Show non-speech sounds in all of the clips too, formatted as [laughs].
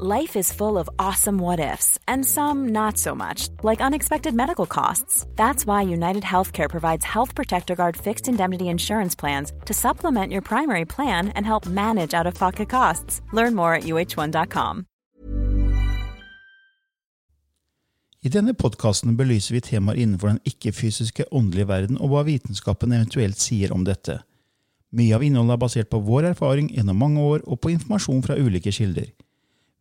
Life is full of awesome what ifs, and some not so much, like unexpected medical costs. That's why United Healthcare provides Health Protector Guard fixed indemnity insurance plans to supplement your primary plan and help manage out of pocket costs. Learn more at uh1.com. I denne podkasten belyser vi temaer innenfor den ikke-fysiske åndelige verden og hva vitenskapen eventuelt sier om dette. Mye av innholdet er basert på vår erfaring gjennom mange år og på informasjon fra ulike kilder.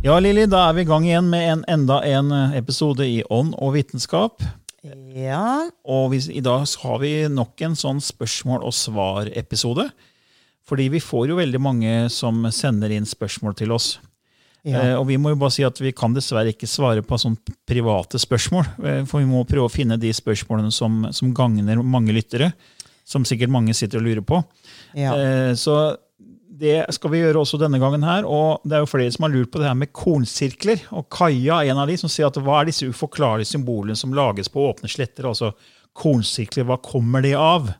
Ja, Lilly, da er vi i gang igjen med en, enda en eh, episode i Ånd og vitenskap. Ja. Og vi, i dag har vi nok en sånn spørsmål og svar-episode. Fordi vi får jo veldig mange som sender inn spørsmål til oss. Ja. Eh, og vi må jo bare si at vi kan dessverre ikke svare på sånne private spørsmål. Eh, for vi må prøve å finne de spørsmålene som, som gagner mange lyttere. Som sikkert mange sitter og lurer på. Ja. Eh, så det skal vi gjøre også denne gangen her. Og det er jo flere som har lurt på det her med kornsirkler. Og Kaja er en av de som sier at hva er disse uforklarlige symbolene som lages på åpne sletter? Altså kornsirkler, hva kommer de av?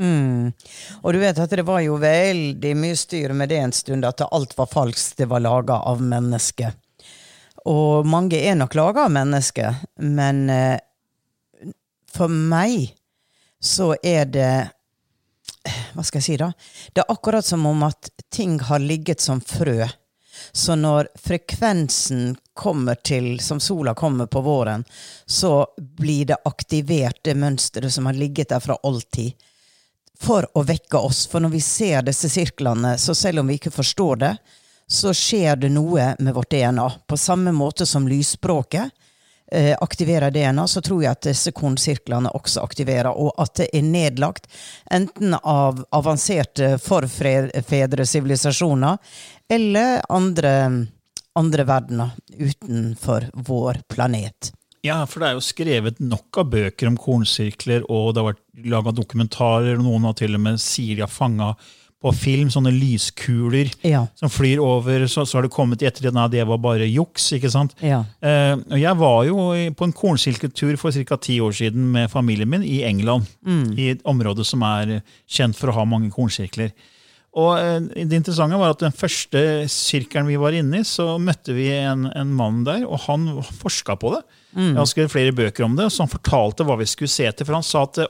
Mm. Og du vet at det var jo veldig mye styr med det en stund, at alt var falskt, det var laga av mennesker. Og mange er nok laga av mennesker, men eh, for meg så er det Hva skal jeg si, da? Det er akkurat som om at ting har ligget som frø. Så når frekvensen kommer til, som sola kommer på våren, så blir det aktivert, det mønsteret som har ligget der fra alltid, for å vekke oss. For når vi ser disse sirklene, så selv om vi ikke forstår det, så skjer det noe med vårt DNA. På samme måte som lysspråket aktiverer DNA, så tror jeg at disse kornsirklene også aktiverer, og at det er nedlagt enten av avanserte forfedresivilisasjoner eller andre, andre verdener utenfor vår planet. Ja, for det er jo skrevet nok av bøker om kornsirkler, og det har vært laga dokumentarer, og noen har til og med sier de har fanga på film sånne lyskuler Ja. som flyr over. Så, så har det kommet i ettertid at det var bare juks. ikke sant? Ja. Eh, og jeg var jo på en kornsilketur for ca. ti år siden med familien min i England. I et område som er kjent for å ha mange kornsirkler. Og eh, Det interessante var at den første sirkelen vi var inne i, så møtte vi en, en mann der, og han forska på det. Jeg har skrevet flere bøker om det, så han fortalte hva vi skulle se til. For han sa at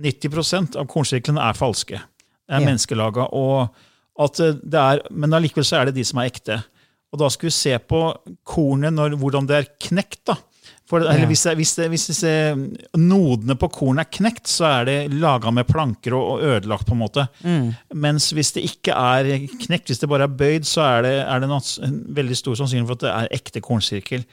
80-90% av kornsirklene er falske. Er Ja. menneskelaga. Og at det er, men allikevel så er det de som er ekte. Og da skulle vi se på kornet, når, hvordan det er knekt. da. For, eller Ja. hvis, det, hvis, det, hvis disse nodene på kornet er knekt, så er det laga med planker og, og ødelagt. på en måte. Mens hvis det ikke er knekt, hvis det bare er bøyd, så er det, er det en veldig stor sannsynlighet for at det er ekte kornsirkel.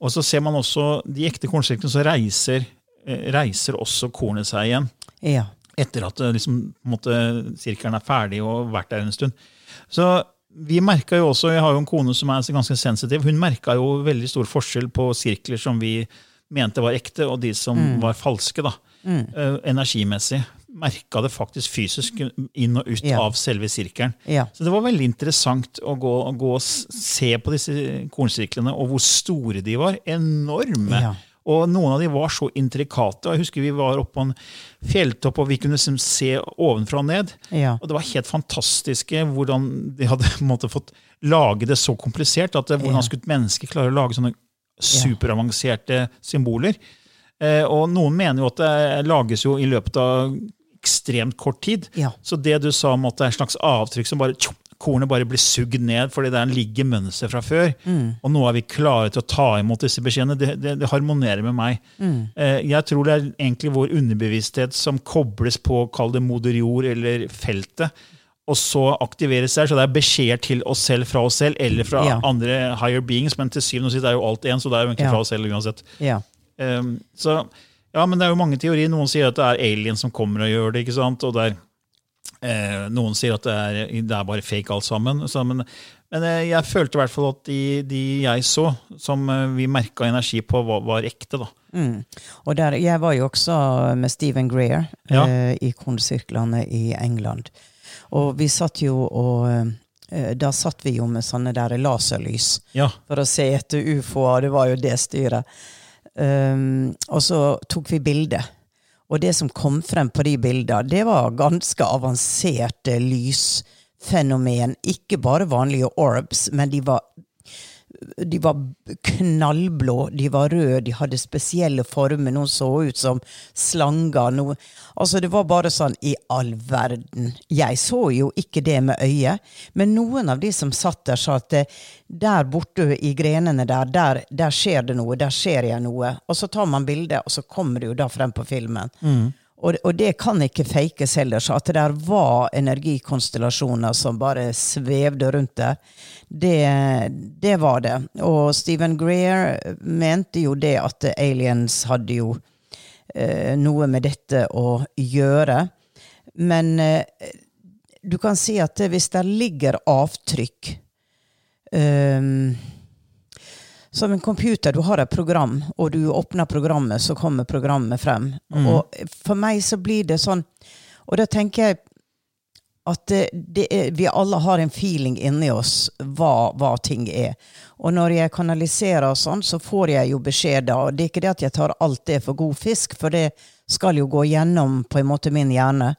Og så ser man også de ekte kornsirklene, så reiser, eh, reiser også kornet seg igjen Ja. Etter at eh, liksom, måte, sirkelen er ferdig og vært der en stund. Så vi merka jo også, Jeg har jo en kone som er ganske sensitiv. Hun merka jo veldig stor forskjell på sirkler som vi mente var ekte, og de som var falske. da, eh, Energimessig. Merka det faktisk fysisk inn og ut Ja. av selve sirkelen. Ja. Så det var veldig interessant å gå, gå og se på disse kornsirklene, og hvor store de var. Enorme. Ja. Og noen av de var så intrikate. Jeg husker vi var oppe på en fjelltopp, og vi kunne liksom se ovenfra og ned. Ja. Og det var helt fantastiske hvordan de hadde [laughs] måte fått lage det så komplisert. at Hvordan Ja. skulle et menneske klare å lage sånne superavanserte symboler? Eh, og noen mener jo at det lages jo i løpet av ekstremt kort tid. Ja. Så det du sa om at det er et slags avtrykk som bare tjo, kornet bare blir sugd ned fordi det er en ligger mønster fra før. Og nå er vi klare til å ta imot disse beskjedene. Det, det, det harmonerer med meg. Eh, jeg tror det er egentlig vår underbevissthet som kobles på, kall det moder jord eller feltet. Og så aktiveres der, så det er beskjeder til oss selv fra oss selv eller fra Ja. andre higher beings, men til syvende og sist er jo alt én, så det er jo egentlig Ja. fra oss selv uansett. Ja. Um, så, ja, men det er jo mange teorier. Noen sier at det er alien som kommer og gjør det. ikke sant? Og det er, eh, noen sier at det er, det er bare fake alt sammen. Så, men men eh, jeg følte i hvert fall at de, de jeg så, som eh, vi merka energi på, var, var ekte. da. Mm. Og der, jeg var jo også med Stephen Greer Ja. eh, i kornsirklene i England. Og vi satt jo og eh, Da satt vi jo med sånne der laserlys Ja, for å se etter ufoer. Det var jo det styret. Um, og så tok vi bilde. Og det som kom frem på de bildene, det var ganske avanserte lysfenomen. Ikke bare vanlige orbs, men de var de var knallblå, de var røde, de hadde spesielle former. Noen så ut som slanger. Noe. Altså, det var bare sånn i all verden. Jeg så jo ikke det med øyet, men noen av de som satt der, sa at eh, der borte i grenene der, der, der skjer det noe, der ser jeg noe. Og så tar man bilde, og så kommer det jo da frem på filmen. Og, og det kan ikke fakes heller, så at det der var energikonstellasjoner som bare svevde rundt der, det, det var det. Og Stephen Greer mente jo det at aliens hadde jo eh, noe med dette å gjøre. Men eh, du kan si at hvis det ligger avtrykk ehm, som en computer, du har et program, og du åpner programmet, så kommer programmet frem. Og for meg så blir det sånn Og da tenker jeg at det, det er, vi alle har en feeling inni oss hva, hva ting er. Og når jeg kanaliserer og sånn, så får jeg jo beskjed da. Og det er ikke det at jeg tar alt det for god fisk, for det skal jo gå gjennom på en måte min hjerne.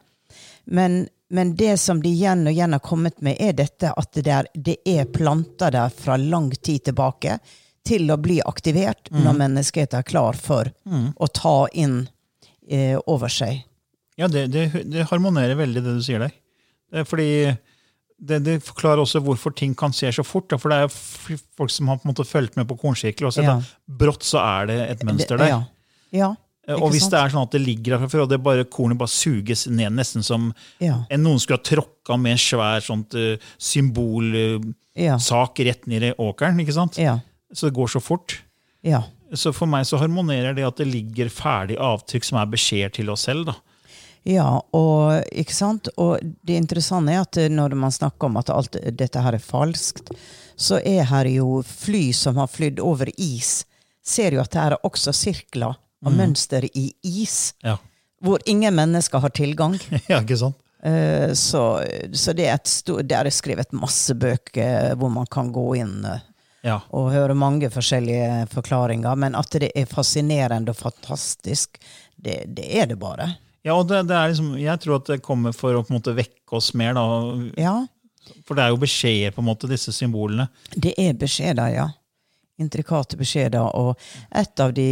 Men, men det som de igjen og igjen har kommet med, er dette at det, der, det er planter der fra lang tid tilbake til å bli aktivert når menneskeheten er klar for å ta inn eh, over seg. ja det, det, det harmonerer veldig, det du sier der. Det fordi det, det forklarer også hvorfor ting kan skje så fort. Da. For det er jo folk som har på en måte fulgt med på kornsirkel og sett Ja. at brått så er det et mønster der. Ja. ja. Eh, Og hvis sant? det er sånn at det ligger der fra før, og det bare, kornet bare suges ned, nesten som Ja. en noen skulle ha tråkka med en svær sånt uh, symbolsak Ja. rett ned i åkeren, ikke sant? Ja. Så det går så fort. ja. Så for meg så harmonerer det at det ligger ferdig avtrykk som er beskjeder til oss selv. da. Ja, og, ikke sant? og det interessante er at når man snakker om at alt dette her er falskt, så er her jo fly som har flydd over is, ser jo at det er også sirkler og mønster i is, Ja, hvor ingen mennesker har tilgang. [laughs] ja ikke sant? Eh, Så, så det er stort, det er skrevet masse bøker hvor man kan gå inn eh, Ja. og høre mange forskjellige forklaringer, men at det er fascinerende og fantastisk, det, det er det bare. Ja, og det, det er liksom, Jeg tror at det kommer for å på en måte vekke oss mer. da, Ja, For det er jo beskjeder, på en måte, disse symbolene. det er beskjeder, ja. Intrikate beskjeder. Og et av de,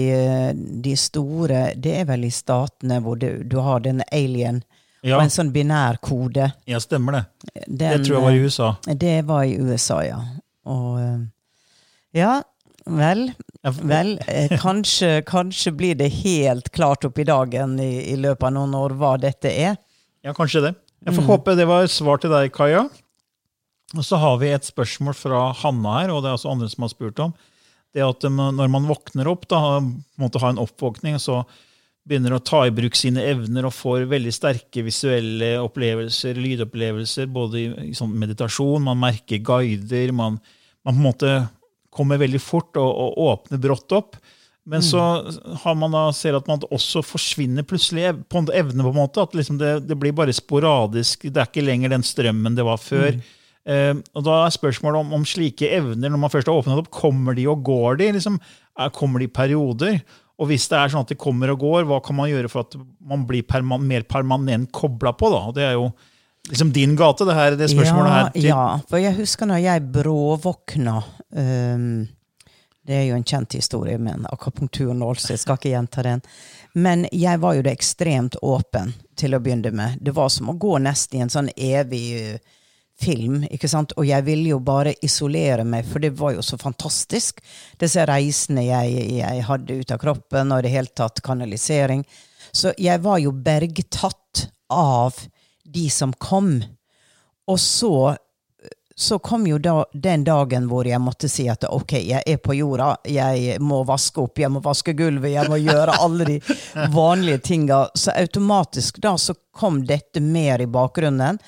de store, det er vel i statene hvor du, du har den alien Ja, og en sånn binær kode. ja stemmer det. Den, det tror jeg var i USA. eh, Det var i USA, ja. Og eh, ja, vel. Vel, eh, kanskje, kanskje blir det helt klart opp i dagen i, i løpet av noen år hva dette er. Ja, kanskje det. Jeg Mm. får håpe det var svar til deg, Kaja. Og så har vi et spørsmål fra Hanna her, og det er også andre som har spurt om. Det at um, når man våkner opp, da, måtte ha en oppvåkning, så begynner å ta i bruk sine evner og får veldig sterke visuelle opplevelser, lydopplevelser, både i, i sånn meditasjon, man merker guider, man, man på en måte kommer veldig fort og, og åpner brått opp. Men så har man da, ser at man også forsvinner plutselig på en evne. på en måte, At liksom det, det blir bare sporadisk. Det er ikke lenger den strømmen det var før. Eh, og Da er spørsmålet om, om slike evner, når man først har åpnet opp, kommer de og går de? Liksom, er, kommer de i perioder? Og hvis det er sånn at de kommer og går, hva kan man gjøre for at man blir perma mer permanent kobla på? da? Og Det er jo liksom din gate, det her, det spørsmålet ja, her. til- Ja, for jeg husker når jeg bråvåkna um, Det er jo en kjent historie med en akupunkturnål, så jeg skal ikke gjenta den. Men jeg var jo det ekstremt åpen til å begynne med. Det var som å gå nesten i en sånn evig eh, film, ikke sant? og jeg ville jo bare isolere meg, for det var jo så fantastisk. Disse reisene jeg, jeg hadde ut av kroppen, og i det hele tatt kanalisering. Så jeg var jo bergtatt av de som kom. Og så så kom jo da den dagen hvor jeg måtte si at ok, jeg er på jorda, jeg må vaske opp, jeg må vaske gulvet, jeg må gjøre alle de vanlige tinga. Så automatisk da så kom dette mer i bakgrunnen.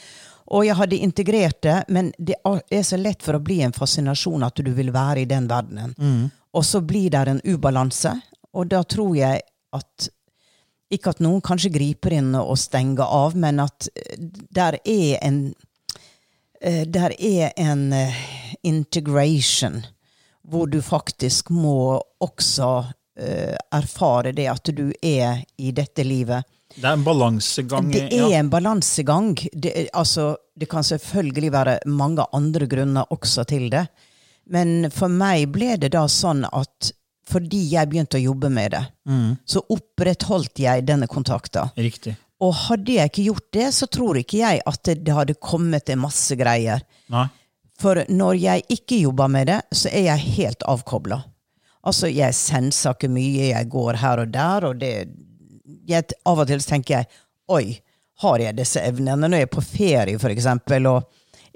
Og jeg hadde integrert det, men det er så lett for å bli en fascinasjon at du vil være i den verdenen. Mm. Og så blir det en ubalanse, og da tror jeg at Ikke at noen kanskje griper inn og stenger av, men at der er en uh, Der er en uh, integration hvor du faktisk må også erfare det at du er i dette livet. Det er en balansegang. Det er ja. en balansegang. Det, altså, det kan selvfølgelig være mange andre grunner også til det. Men for meg ble det da sånn at fordi jeg begynte å jobbe med det, mm. så opprettholdt jeg denne kontakten. Riktig. Og hadde jeg ikke gjort det, så tror ikke jeg at det hadde kommet en masse greier. Nei. For når jeg ikke jobber med det, så er jeg helt avkobla. Altså, jeg senser ikke mye, jeg går her og der, og det, jeg, Av og til tenker jeg oi, har jeg disse evnene? Når jeg er på ferie, for eksempel, og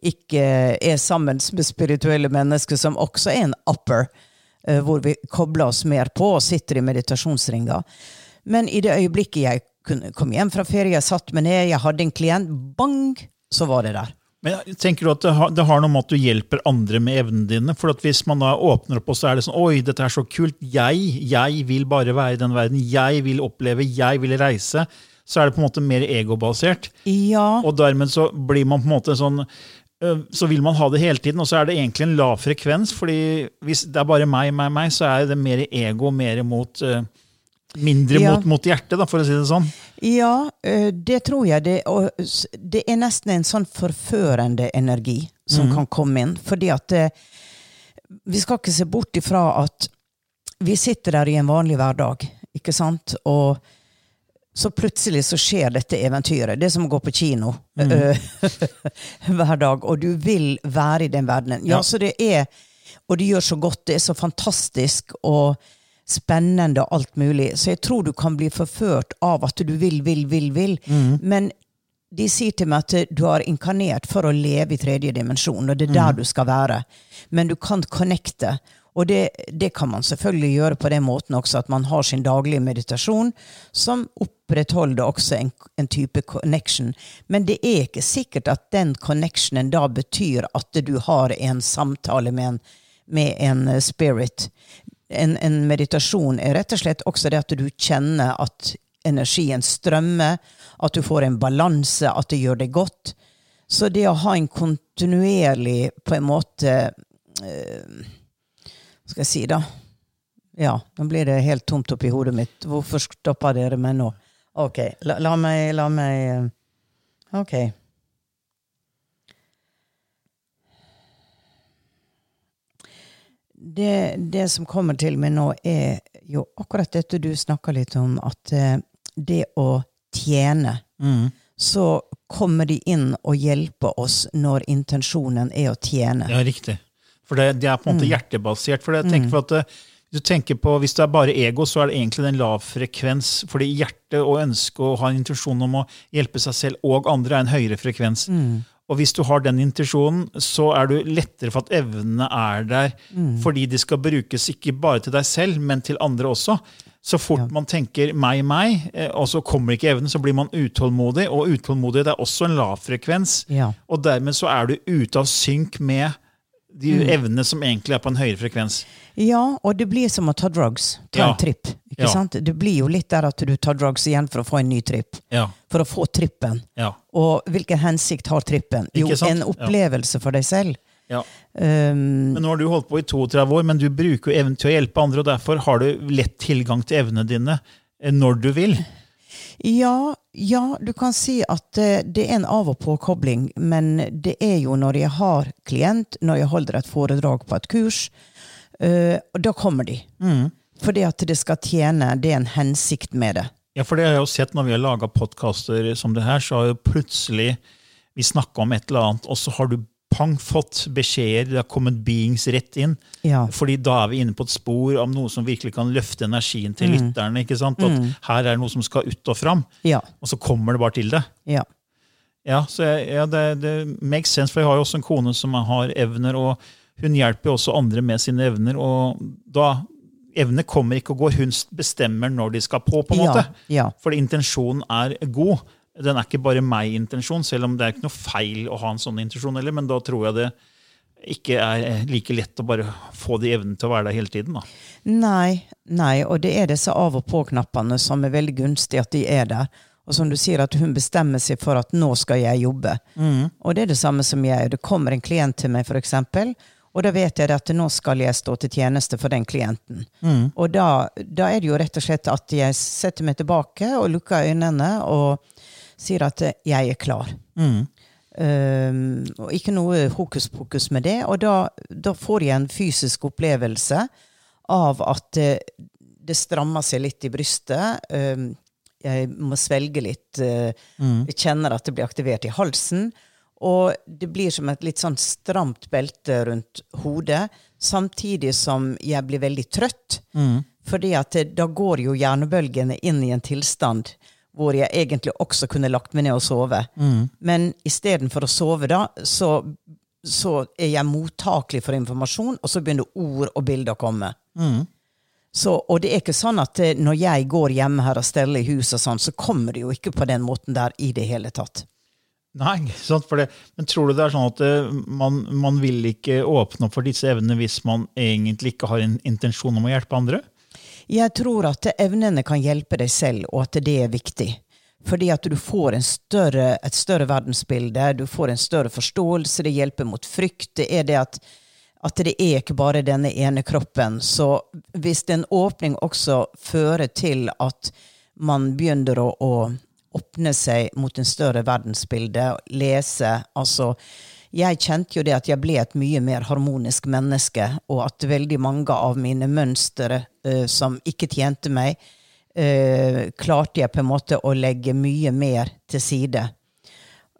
ikke er sammen med spirituelle mennesker som også er en upper, hvor vi kobler oss mer på og sitter i meditasjonsringer. Men i det øyeblikket jeg kom hjem fra ferie, jeg satt meg ned, jeg hadde en klient, bang, så var det der. Men tenker du at det har, det har, noe med at du hjelper andre med evnene dine? For Hvis man da åpner opp, og så er det sånn Oi, dette er så kult. Jeg, jeg vil bare være i den verden. Jeg vil oppleve. Jeg vil reise. Så er det på en måte mer egobasert. Ja. Og dermed så blir man på en måte sånn så vil man ha det hele tiden, og så er det egentlig en lav frekvens. fordi hvis det er bare meg, meg, meg, så er det mer ego, mer mot Mindre ja. mot, mot, hjertet, da, for å si det sånn? Ja, det tror jeg. Det, og det er nesten en sånn forførende energi som mm. kan komme inn. Fordi at Vi skal ikke se bort ifra at vi sitter der i en vanlig hverdag, ikke sant? Og så plutselig så skjer dette eventyret. Det er som å gå på kino mm. [laughs] hver dag. Og du vil være i den verdenen. Ja, ja, så det er Og det gjør så godt. Det er så fantastisk. og spennende og alt mulig. Så jeg tror du kan bli forført av at du vil, vil, vil, vil. Mm. Men de sier til meg at du har inkarnert for å leve i tredje dimensjon, og det er der mm. du skal være. Men du kan connecte. Og det, det, kan man selvfølgelig gjøre på den måten også, at man har sin daglige meditasjon, som opprettholder også en, en, type connection. Men det er ikke sikkert at den connectionen da betyr at du har en samtale med en, med en spirit en, en, meditasjon er rett og slett også det at du kjenner at energien strømmer, at du får en balanse, at det gjør det godt. Så det å ha en kontinuerlig på en måte Hva skal jeg si, da? Ja, nå blir det helt tomt oppi hodet mitt. Hvorfor stopper dere meg nå? Ok, la, la meg La meg uh, Ok. det, det, som kommer til meg nå, er jo akkurat dette du snakka litt om, at eh, det å tjene mm. Så kommer de inn og hjelper oss når intensjonen er å tjene. Ja, riktig. For det, det er på en måte mm. hjertebasert. for jeg tenker mm. for at eh, du tenker på, Hvis det er bare ego, så er det egentlig en lav frekvens. Fordi hjertet og ønsket å ha en intensjon om å hjelpe seg selv og andre er en høyere frekvens. Mm. Og hvis du har den intensjonen, så er du lettere for at evnene er der. Mm. Fordi de skal brukes ikke bare til deg selv, men til andre også. Så fort ja. man tenker 'meg, meg', eh, og så kommer ikke evnen, så blir man utålmodig. Og utålmodighet er også en lav frekvens. Ja. Og dermed så er du ute av synk med de mm. evnene som egentlig er på en høyere frekvens. Ja, og det blir som å ta drugs. Ta ja. en tripp. ikke ja. sant? Det blir jo litt der at du tar drugs igjen for å få en ny tripp. Ja. For å få trippen. Og hvilken hensikt har trippen? Jo, en opplevelse for deg selv. Ja. Um, men Nå har du holdt på i 32 år, men du bruker jo evnen til å hjelpe andre, og derfor har du lett tilgang til evnene dine eh, når du vil. Ja, ja, du kan si at eh, det er en av- og påkobling, men det er jo når jeg har klient, når jeg holder et foredrag på et kurs, uh, da kommer de. Mm. Fordi at det skal tjene, det er en hensikt med det. Ja, for det har jeg jo sett når vi har laga podkaster som det her, så har jo plutselig vi snakka om et eller annet, og så har du pang fått beskjeder, det har kommet beings rett inn. Ja. Fordi da er vi inne på et spor av noe som virkelig kan løfte energien til lytterne. ikke sant? At her er det noe som skal ut og fram, Ja. og så kommer det bare til det. Ja. Ja, så jeg, ja, det, det makes sense, for jeg har jo også en kone som har evner, og hun hjelper jo også andre med sine evner. og da Evner kommer ikke og går, hun bestemmer når de skal på. på en måte. ja. Fordi intensjonen er god. Den er ikke bare meg-intensjon, selv om det er ikke noe feil å ha en sånn intensjon heller, men da tror jeg det ikke er like lett å bare få de evnene til å være der hele tiden. da. Nei, nei, og det er disse av og på-knappene som er veldig gunstig at de er der. Og som du sier, at hun bestemmer seg for at nå skal jeg jobbe. Og det er det samme som jeg. Det kommer en klient til meg, eksempel, og da vet jeg at nå skal jeg stå til tjeneste for den klienten. Og da, da er det jo rett og slett at jeg setter meg tilbake og lukker øynene og sier at eh, jeg er klar. Um, og ikke noe hokus pokus med det. Og da, da får jeg en fysisk opplevelse av at det, det strammer seg litt i brystet. Um, jeg må svelge litt. eh, Jeg kjenner at det blir aktivert i halsen. Og det blir som et litt sånn stramt belte rundt hodet, samtidig som jeg blir veldig trøtt. Fordi at eh, da går jo hjernebølgene inn i en tilstand hvor jeg egentlig også kunne lagt meg ned og sove. Men istedenfor å sove da, så, så er jeg mottakelig for informasjon, og så begynner ord og bilder å komme. Så, og det er ikke sånn at eh, når jeg går hjemme her og steller i huset, og sånn, så kommer det jo ikke på den måten der i det hele tatt. Nei, sant? For det, men tror du det er sånn at eh, man, man vil ikke åpne opp for disse evnene hvis man egentlig ikke har en intensjon om å hjelpe andre? Jeg tror at evnene kan hjelpe deg selv, og at det er viktig. Fordi at du får større, et større verdensbilde, du får en større forståelse, det hjelper mot frykt. Det er det at, at det er ikke bare denne ene kroppen. Så hvis en åpning også fører til at man begynner å, å åpne seg mot en større verdensbilde, lese altså jeg kjente jo det at jeg ble et mye mer harmonisk menneske, og at veldig mange av mine mønstre uh, som ikke tjente meg, uh, klarte jeg på en måte å legge mye mer til side.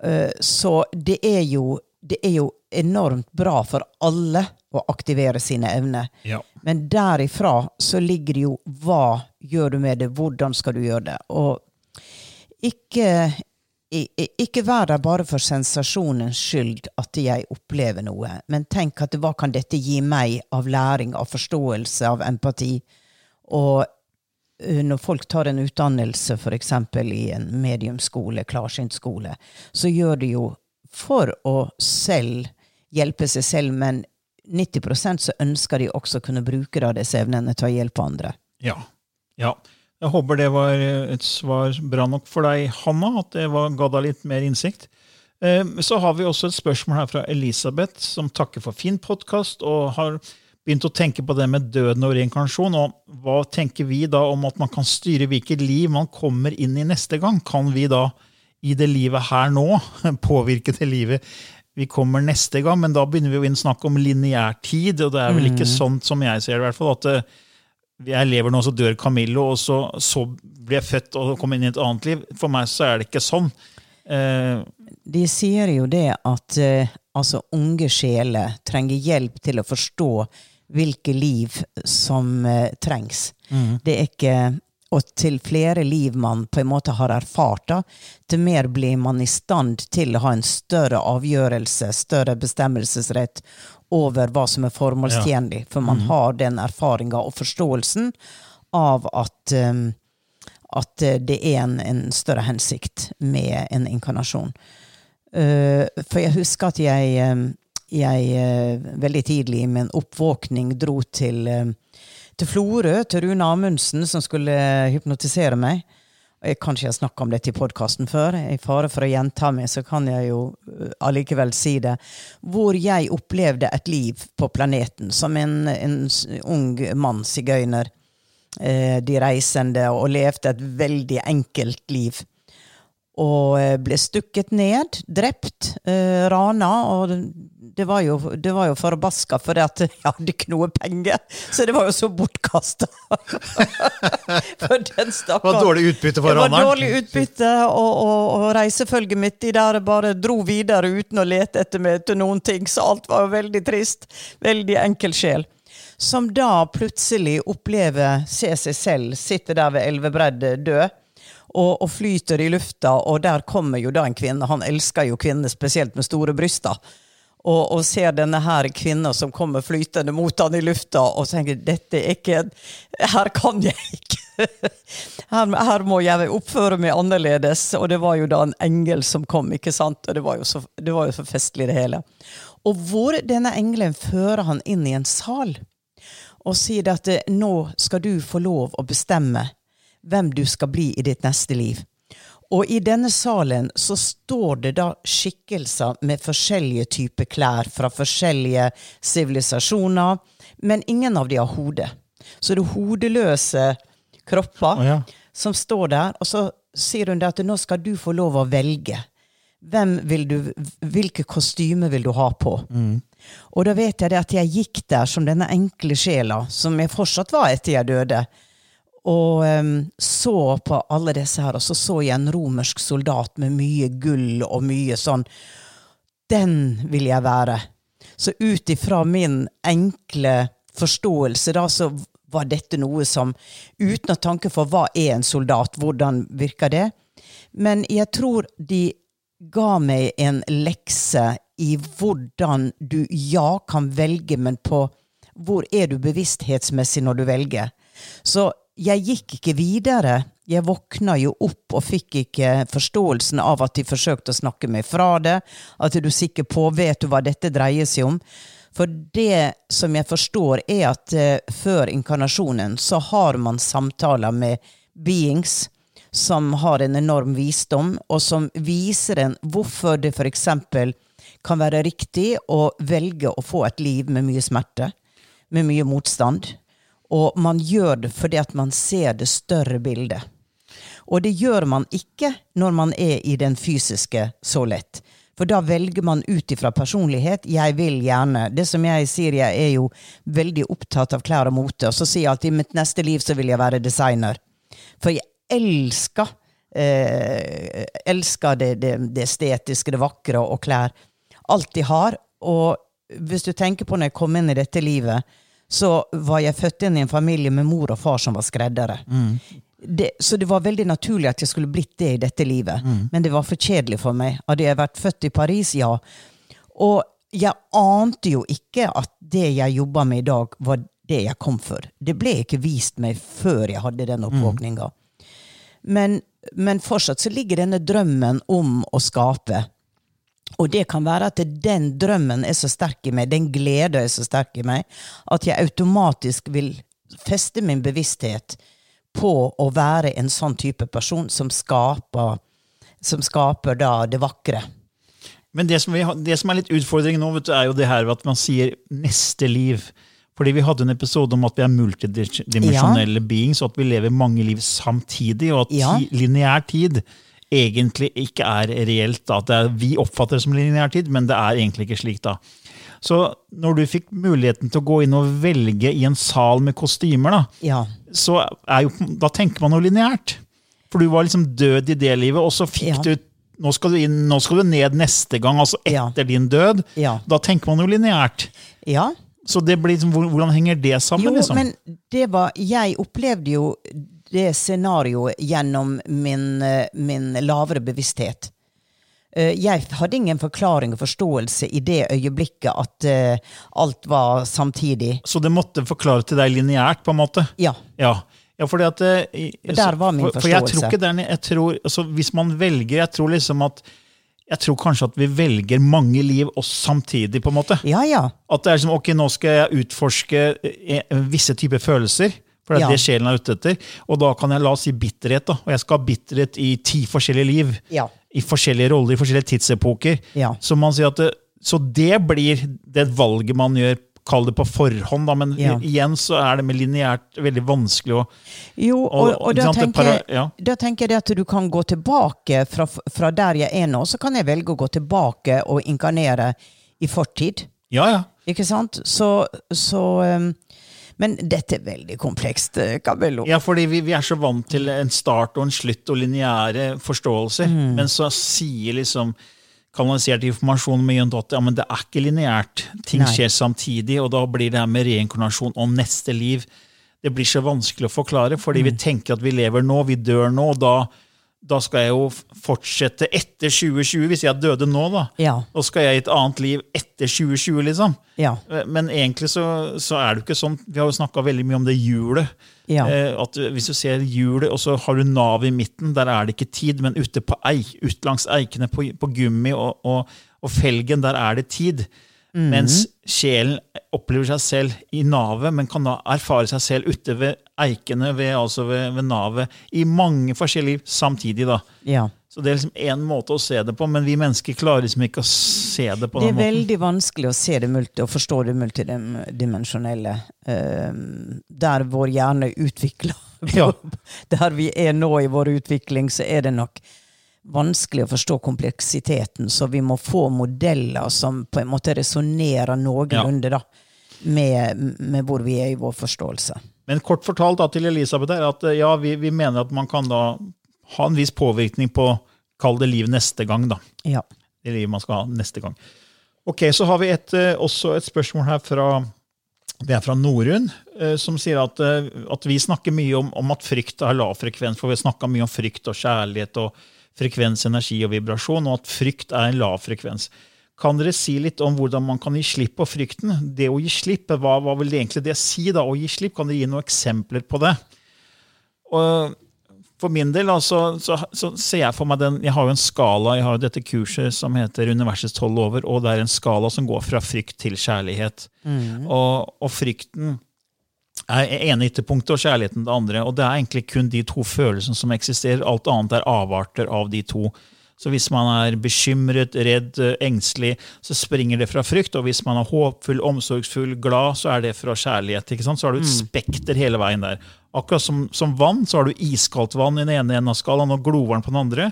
Uh, så det er, jo, det er jo enormt bra for alle å aktivere sine evner. Ja. Men derifra så ligger det jo hva gjør du med det, hvordan skal du gjøre det? Og ikke, ikke vær der bare for sensasjonens skyld at jeg opplever noe, men tenk at hva kan dette gi meg av læring, av forståelse, av empati? Og uh, når folk tar en utdannelse, f.eks. i en mediumskole, klarsynt skole, så gjør de jo for å selv hjelpe seg selv, men 90% så ønsker de også å kunne bruke da disse evnene til å hjelpe andre. Ja. ja. Jeg håper det var et svar bra nok for deg, Hanna, at det var, ga deg litt mer innsikt. Eh, Så har vi også et spørsmål her fra Elisabeth, som takker for fin podkast og har begynt å tenke på det med døden og reinkarnasjon. Og hva tenker vi da om at man kan styre hvilket liv man kommer inn i neste gang? Kan vi da i det livet her nå [laughs] påvirke det livet vi kommer neste gang? Men da begynner vi jo inn å snakke om lineær tid, og det er vel ikke sånn som jeg ser det, i hvert fall. at eh, jeg lever nå, så dør Camillo, og så, så blir jeg født og kommer inn i et annet liv. For meg så er det ikke sånn. Eh, De sier jo det at eh, altså unge sjeler trenger hjelp til å forstå hvilke liv som eh, trengs. Det er ikke Og til flere liv man på en måte har erfart, da, til mer blir man i stand til å ha en større avgjørelse, større bestemmelsesrett over hva som er formålstjenlig. For man har den erfaringa og forståelsen av at um, at eh, det er en, en større hensikt med en inkarnasjon. Uh, for jeg husker at jeg, eh, jeg uh, veldig tidlig i min oppvåkning dro til, eh, til Florø, til Rune Amundsen, som skulle eh, hypnotisere meg. Og Jeg jeg har snakka om dette i podkasten før. I fare for å gjenta meg, så kan jeg jo eh, allikevel si det. Hvor jeg opplevde et liv på planeten som en, en ung mann, sigøyner eh, de reisende, og levde et veldig enkelt liv. Og eh, ble stukket ned, drept, eh, rana. Og det var jo, det var jo forbaska, for jeg hadde ikke noe penger. Så det var jo så bortkasta. [laughs] for den stakkaren. Det var dårlig utbytte for raneren? Det var dårlig utbytte, og, og, og reisefølget mitt de der bare dro videre uten å lete etter meg til noen ting. Så alt var jo veldig trist. Veldig enkel sjel som da plutselig opplever, ser seg selv, sitter der ved elvebreddet død og, og, flyter i lufta, og der kommer jo da en kvinne. Han elsker jo kvinner, spesielt med store bryster. Og, og, ser denne her kvinna som kommer flytende mot han i lufta, og tenker dette er ikke Her kan jeg ikke! [laughs] Her, her, må jeg oppføre meg annerledes. Og det var jo da en engel som kom, ikke sant? Og det var jo så, det var jo så festlig, det hele. Og hvor denne engelen fører han inn i en sal og sier at nå skal du få lov å bestemme hvem du skal bli i ditt neste liv. Og i denne salen så står det da skikkelser med forskjellige typer klær fra forskjellige sivilisasjoner, men ingen av de har hode. Så det er hodeløse kropper oh, ja. som står der, og så sier hun at nå skal du få lov å velge. Vil du, hvilke kostymer vil du ha på? Mm. Og da vet jeg det at jeg gikk der som denne enkle sjela, som jeg fortsatt var etter jeg døde og um, så på alle disse her, og så så jeg en romersk soldat med mye gull og mye sånn. Den vil jeg være. Så ut ifra min enkle forståelse, da, så var dette noe som Uten å tanke for hva er en soldat, hvordan virker det? Men jeg tror de ga meg en lekse i hvordan du ja kan velge, men på hvor er du bevissthetsmessig når du velger. Så jeg gikk ikke videre. Jeg våkna jo opp og fikk ikke forståelsen av at de forsøkte å snakke meg fra det. At du sikker på vet du hva dette dreier seg om. For det som jeg forstår, er at uh, før inkarnasjonen så har man samtaler med beings som har en enorm visdom, og som viser en hvorfor det f.eks. kan være riktig å velge å få et liv med mye smerte, med mye motstand og man gjør det fordi at man ser det større bildet. Og det gjør man ikke når man er i den fysiske så lett. For da velger man ut ifra personlighet. Jeg vil gjerne. Det som jeg sier, jeg er jo veldig opptatt av klær og mote. Og så sier jeg alltid i mitt neste liv så vil jeg være designer. For jeg elsker eh, elsker det, det, det, estetiske, det vakre og klær. Alt de har. Og hvis du tenker på når jeg kom inn i dette livet, så var jeg født inn i en familie med mor og far som var skreddere. Mm. Det, så det var veldig naturlig at jeg skulle blitt det i dette livet. Mm. Men det var for kjedelig for meg. Hadde jeg vært født i Paris, ja. Og jeg ante jo ikke at det jeg jobba med i dag, var det jeg kom for. Det ble ikke vist meg før jeg hadde den oppvåkninga. Mm. Men, men fortsatt så ligger denne drømmen om å skape og det kan være at den drømmen er så sterk i meg, den gleden er så sterk i meg, at jeg automatisk vil feste min bevissthet på å være en sånn type person som skaper, som skaper det vakre. Men det som, vi, det som er litt utfordringen nå, du, er jo det her at man sier 'neste liv'. Fordi vi hadde en episode om at vi er multidimensjonelle ja. beings, og at vi lever mange liv samtidig, og at ja. lineær tid egentlig ikke er reelt. Da. Er, vi oppfatter det som lineær tid, men det er egentlig ikke slik. da. Så når du fikk muligheten til å gå inn og velge i en sal med kostymer, da, ja. så jo, da tenker man jo lineært. For du var liksom død i det livet, og så fikk ja. du nå skal, du inn, nå skal du ned neste gang, altså etter ja. din død. Da tenker man jo lineært. Ja. Så det blir liksom, hvordan henger det sammen? Jo, liksom? men det var, Jeg opplevde jo det scenarioet gjennom min, eh, min lavere bevissthet. Eh, jeg hadde ingen forklaring og forståelse i det øyeblikket at uh, alt var samtidig. Så det måtte forklare til deg lineært, på en måte? Ja. ja. ja fordi at, Der var min forståelse. for jeg tror ikke den, jeg tror, altså, Hvis man velger Jeg tror liksom at jeg tror kanskje at vi velger mange liv oss samtidig. på en måte. Ja, ja. At det er som, ok, Nå skal jeg utforske visse typer følelser. For det er ja. det sjelen er ute etter. Og da kan jeg la oss si bitterhet. da, Og jeg skal ha bitterhet i ti forskjellige liv. Ja. I forskjellige roller, i forskjellige tidsepoker. Ja. Så det, så det blir det valget man gjør kall det på forhånd, da, men Ja. igjen så er det med lineært veldig vanskelig å Jo, og, Og- og da, tenker, para- ja. da tenker jeg at du kan gå tilbake fra, fra der jeg er nå, så kan jeg velge å gå tilbake og inkarnere i fortid. Ja, ja. Ikke sant? Så, så um, Men dette er veldig komplekst, eh, Cabello. Ja, fordi vi, vi er så vant til en start og en slutt og lineære forståelser. Mm. Men så sier liksom kanalisert informasjon med Jon at ja, men det er ikke lineært. Ting Nei. skjer samtidig, og da blir det her med reinkarnasjon og neste liv Det blir så vanskelig å forklare, fordi Mm. vi tenker at vi lever nå, vi dør nå, og da, da skal jeg jo fortsette etter 2020, hvis jeg døde nå, da. Ja. Da skal jeg i et annet liv etter 2020, liksom. Ja. Men egentlig så, så er det jo ikke sånn. Vi har jo snakka veldig mye om det hjulet. Ja. Eh, at Hvis du ser hjulet, og så har du navet i midten, der er det ikke tid. Men ute på ei, ut langs eikene på, på gummi og, og, og felgen, der er det tid. Mm. Mens sjelen opplever seg selv i navet, men kan da erfare seg selv ute ved eikene, ved, altså ved, ved navet, i mange forskjellige samtidig. da. ja. Så det er liksom én måte å se det på, men vi mennesker klarer liksom ikke å se det på Det den er måten. veldig vanskelig å se det multi og forstå det multidimensjonelle. Um, der vår hjerne utvikler Ja. [laughs] Der vi er nå i vår utvikling, så er det nok vanskelig å forstå kompleksiteten. Så vi må få modeller som på en måte resonnerer noenlunde da, med, med hvor vi er i vår forståelse. Men kort fortalt da, til Elisabeth er at eh, ja, vi, vi mener at man kan da ha en viss påvirkning på kall det liv neste gang. da. Ja. Det livet man skal ha neste gang. Ok, Så har vi et, eh, også et spørsmål her fra det er fra Norun, eh, som sier at, at vi snakker mye om, om at frykt er lav frekvens. For vi har snakka mye om frykt og kjærlighet og frekvens, energi og vibrasjon, og at frykt er en lav frekvens. Kan dere si litt om hvordan man kan gi slipp på frykten? Det å gi slipp, hva, hva vil det egentlig det si? da? Å gi slipp, Kan dere gi noen eksempler på det? Og for min del altså, så, så ser jeg for meg den Jeg har jo en skala, jeg har jo dette kurset som heter Universets tolv lover, og det er en skala som går fra frykt til kjærlighet. Og, og frykten er ene ytterpunktet og kjærligheten det andre. Og det er egentlig kun de to følelsene som eksisterer. Alt annet er avarter av de to. Så hvis man er bekymret, redd, engstelig, så springer det fra frykt. Og hvis man er håpfull, omsorgsfull, glad, så er det fra kjærlighet. ikke sant? Så har du et spekter hele veien der. Akkurat som, som vann, så har du iskaldt vann i den ene enden av skalaen og glovarmt på den andre.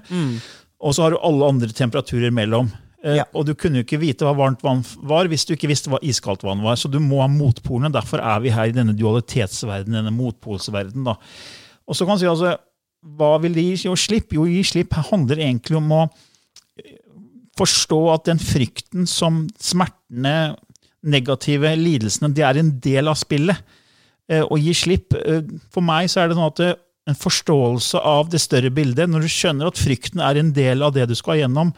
Og så har du alle andre temperaturer mellom. Eh, Ja. Og du kunne jo ikke vite hva varmt vann var hvis du ikke visste hva iskaldt vann var. Så du må ha motpolene. Derfor er vi her i denne dualitetsverdenen, denne motpolsverdenen. Og så kan man si altså, hva vil det gi slipp? Jo, gi slipp handler egentlig om å eh, forstå at den frykten som smertene, negative lidelsene, det er en del av spillet. Eh, Å gi slipp eh, For meg så er det sånn at eh, en forståelse av det større bildet, når du skjønner at frykten er en del av det du skal gjennom,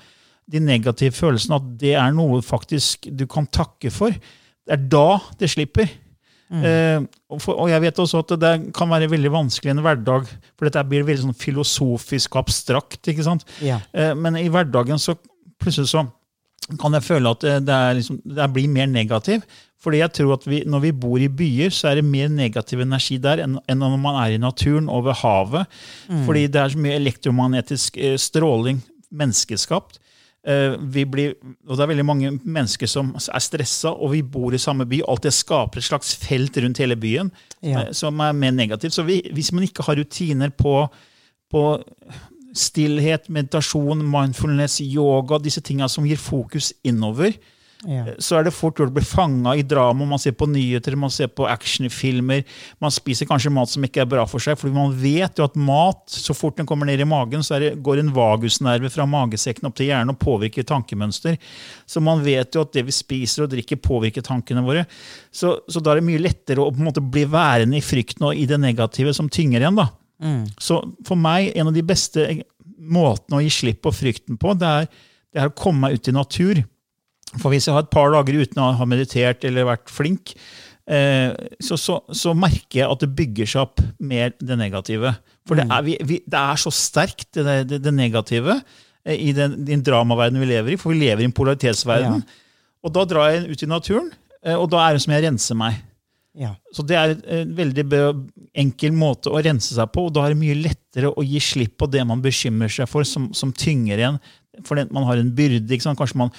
de negative følelsene, at det er noe faktisk du kan takke for, det er da det slipper. Eh, og, for, og jeg vet også at det kan være veldig vanskelig i en hverdag, for dette blir veldig sånn filosofisk abstrakt. ikke sant? Yeah. Eh, men i hverdagen så plutselig så kan jeg føle at det, det, er liksom, det blir mer negativ. Fordi jeg tror at vi, når vi bor i byer, så er det mer negativ energi der enn, enn når man er i naturen og ved havet. Fordi det er så mye elektromagnetisk eh, stråling, menneskeskapt. Eh, vi blir, og det er veldig mange mennesker som er stressa, og vi bor i samme by. Alt det skaper et slags felt rundt hele byen Ja. eh, som er mer negativt. Så vi, hvis man ikke har rutiner på, på stillhet, meditasjon, mindfulness, yoga, disse tinga som gir fokus innover, Ja. så er det fort gjort å bli fanga i drama. Man ser på nyheter, man ser på actionfilmer. Man spiser kanskje mat som ikke er bra for seg, fordi man vet jo at mat, så fort den kommer ned i magen, så det, går en vagusnerve fra magesekken opp til hjernen og påvirker tankemønster. Så man vet jo at det vi spiser og drikker, påvirker tankene våre. Så, så da er det mye lettere å på en måte bli værende i frykten og i det negative som tynger igjen. da. Så for meg, en av de beste måtene å gi slipp på frykten på, det er, det er å komme meg ut i natur. For hvis jeg har et par dager uten å ha meditert eller vært flink, eh, så, så, så merker jeg at det bygger seg opp mer det negative. For det er, vi, vi, det er så sterkt, det, det, det negative, eh, i den, den dramaverdenen vi lever i. For vi lever i en polaritetsverden. Og da drar jeg ut i naturen, eh, og da er det som jeg renser meg. Ja. Så det er en veldig enkel måte å rense seg på, og da er det mye lettere å gi slipp på det man bekymrer seg for, som, som tynger igjen. For man har en byrde. Kanskje man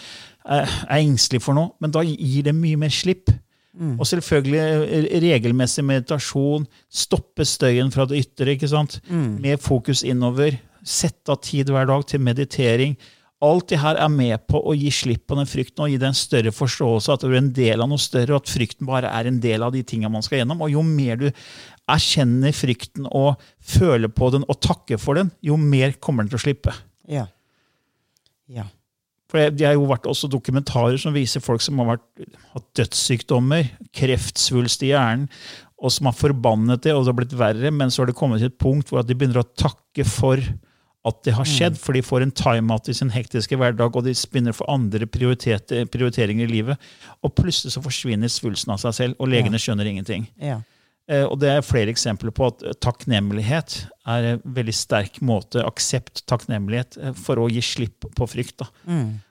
er, engstelig for noe, men da gir det mye mer slipp. Og selvfølgelig eh, regelmessig meditasjon. Stoppe støyen fra det ytre. ikke sant? Med fokus innover. Sette av tid hver dag til meditering. Alt det her er med på å gi slipp på den frykten og gi deg en større forståelse at du er en del av noe større, og at frykten bare er en del av de tingene man skal gjennom. Og jo mer du erkjenner frykten og føler på den og takker for den, jo mer kommer den til å slippe. Ja. Ja. For det, har jo vært også dokumentarer som viser folk som har vært, hatt dødssykdommer, kreftsvulst i hjernen, og som har forbannet det, og det har blitt verre, men så har det kommet til et punkt hvor de begynner å takke for at det har skjedd, for de får en time-out i sin hektiske hverdag, og de begynner få andre prioriteringer i livet. Og plutselig så forsvinner svulsten av seg selv, og legene skjønner ingenting. Ja. Eh, Og det er flere eksempler på at eh, takknemlighet er en veldig sterk måte, aksept takknemlighet, eh, for å gi slipp på frykt. Da.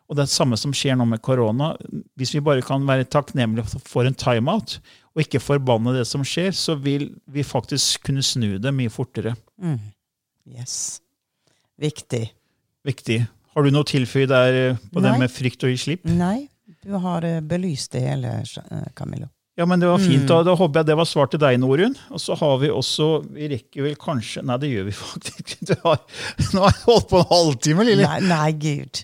Og det er det samme som skjer nå med korona. Hvis vi bare kan være takknemlige for en timeout, og ikke forbanne det som skjer, så vil vi faktisk kunne snu det mye fortere. Yes. Viktig. Viktig. Har du noe å tilføye der på på det med frykt og gi slipp? Nei, du har belyst det hele, Camillo. Ja, men det var fint. Da, da håper jeg det var svar til deg, Norun. Og så har vi også Vi rekker vel kanskje Nei, det gjør vi [laughs] faktisk. ikke. nå har jeg holdt på en halvtime, Lilly. Nei, nei, gud.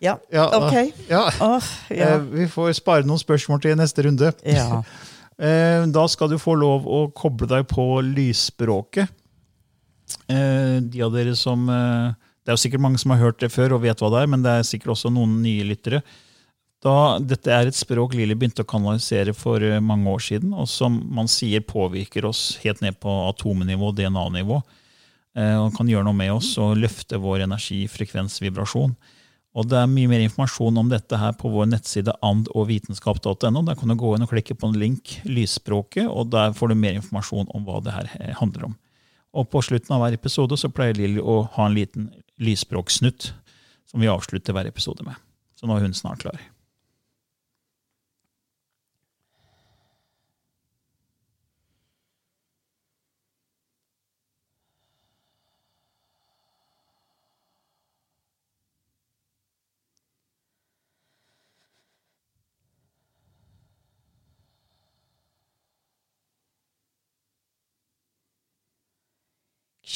Ja, Ja, ok. Ja. Oh, ja. Eh, Vi får spare noen spørsmål til neste runde. ja. [laughs] Eh, Da skal du få lov å koble deg på lysspråket. Eh, De av dere som Det er jo sikkert mange som har hørt det før og vet hva det er, men det er sikkert også noen nye lyttere. Da, dette er et språk Lilly begynte å kanalisere for eh, mange år siden, og som man sier påvirker oss helt ned på atomnivå, DNA-nivå. eh, Og kan gjøre noe med oss og løfte vår energi, frekvens, vibrasjon. Og Det er mye mer informasjon om dette her på vår nettside andogvitenskap.no. Der kan du gå inn og klikke på en link, lysspråket, og der får du mer informasjon om hva det her eh, handler om. Og På slutten av hver episode så pleier Lilly å ha en liten lysspråksnutt som vi avslutter hver episode med. Så nå er hun snart klar.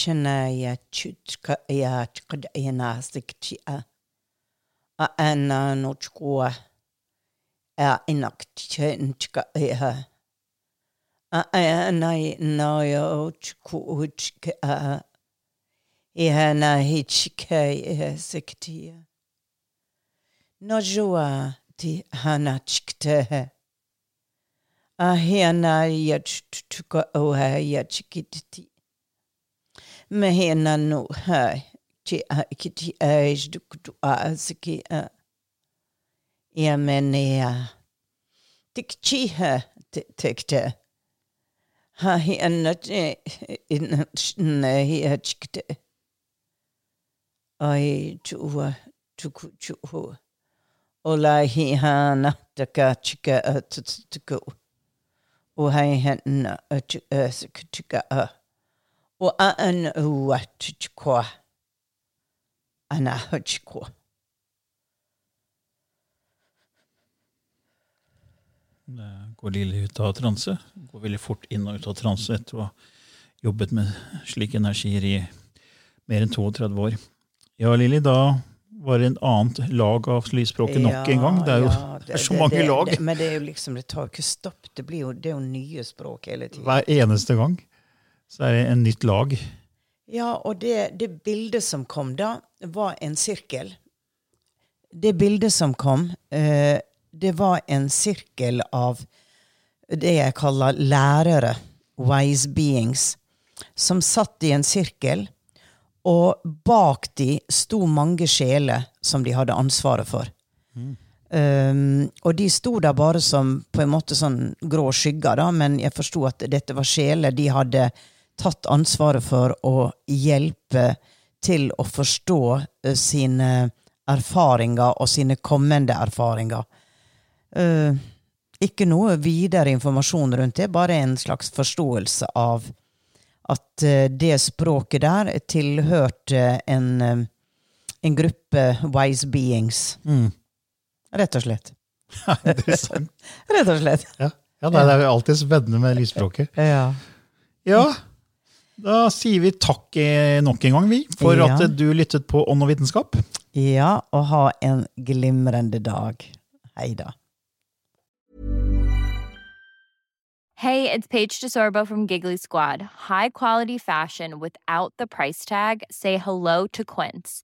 chana ya chuchka ya chkad yanasik chia. Aana no chkua. A inak chen chka ya. Aana no yo chku chka. Ihana hichika ya siktia. No jua ti hana chkte. Ahiana ya chtuka oha ya chkititi. me he nanu hai. Te a ki te age du kutu a asiki a. I a mene a. Te kichiha te te kite ha hi anna te i na tina a chikite ai tu ua tuku tu ho o lai hi hana te ka chika a tututuku o hai hana a tu asiki a tuka a. an uatchkwa ana hutchkwa. Det går Lilly ut av transe. Går veldig fort inn og ut av transe etter å ha jobbet med slike energier i mer enn 32 år. Ja, Lilly, da var det en annet lag av lysspråket nok en gang. Det er jo Ja, [laughs] det er så mange det, lag Det, men det er jo liksom, det tar jo ikke stopp. Det, blir jo, det er jo nye språk hele tiden. hver eneste gang. Så er det en nytt lag. Ja, og det, det bildet som kom da, var en sirkel. Det bildet som kom, eh, det var en sirkel av det jeg kaller lærere, wise beings, som satt i en sirkel, og bak de sto mange sjeler som de hadde ansvaret for. Um, og de sto der bare som på en måte sånn grå skygger, da, men jeg forsto at dette var sjeler de hadde tatt ansvaret for å hjelpe til å forstå eh, sine erfaringer og sine kommende erfaringer. Eh, ikke noe videre informasjon rundt det, bare en slags forståelse av at eh, det språket der tilhørte en, en gruppe wise beings. Rett og slett. [laughs] Interessant. [laughs] Rett og slett. Ja, Ja, det er jo alltid spennende med lysspråket. Ja. Ja, da sier vi takk eh, nok en gang, vi, for Ja. at eh, du lyttet på Ånd og vitenskap. ja, og ha en glimrende dag. Hei da. Hey, it's Paige DeSorbo from Giggly Squad. High quality fashion without the price tag. Say hello to Quince.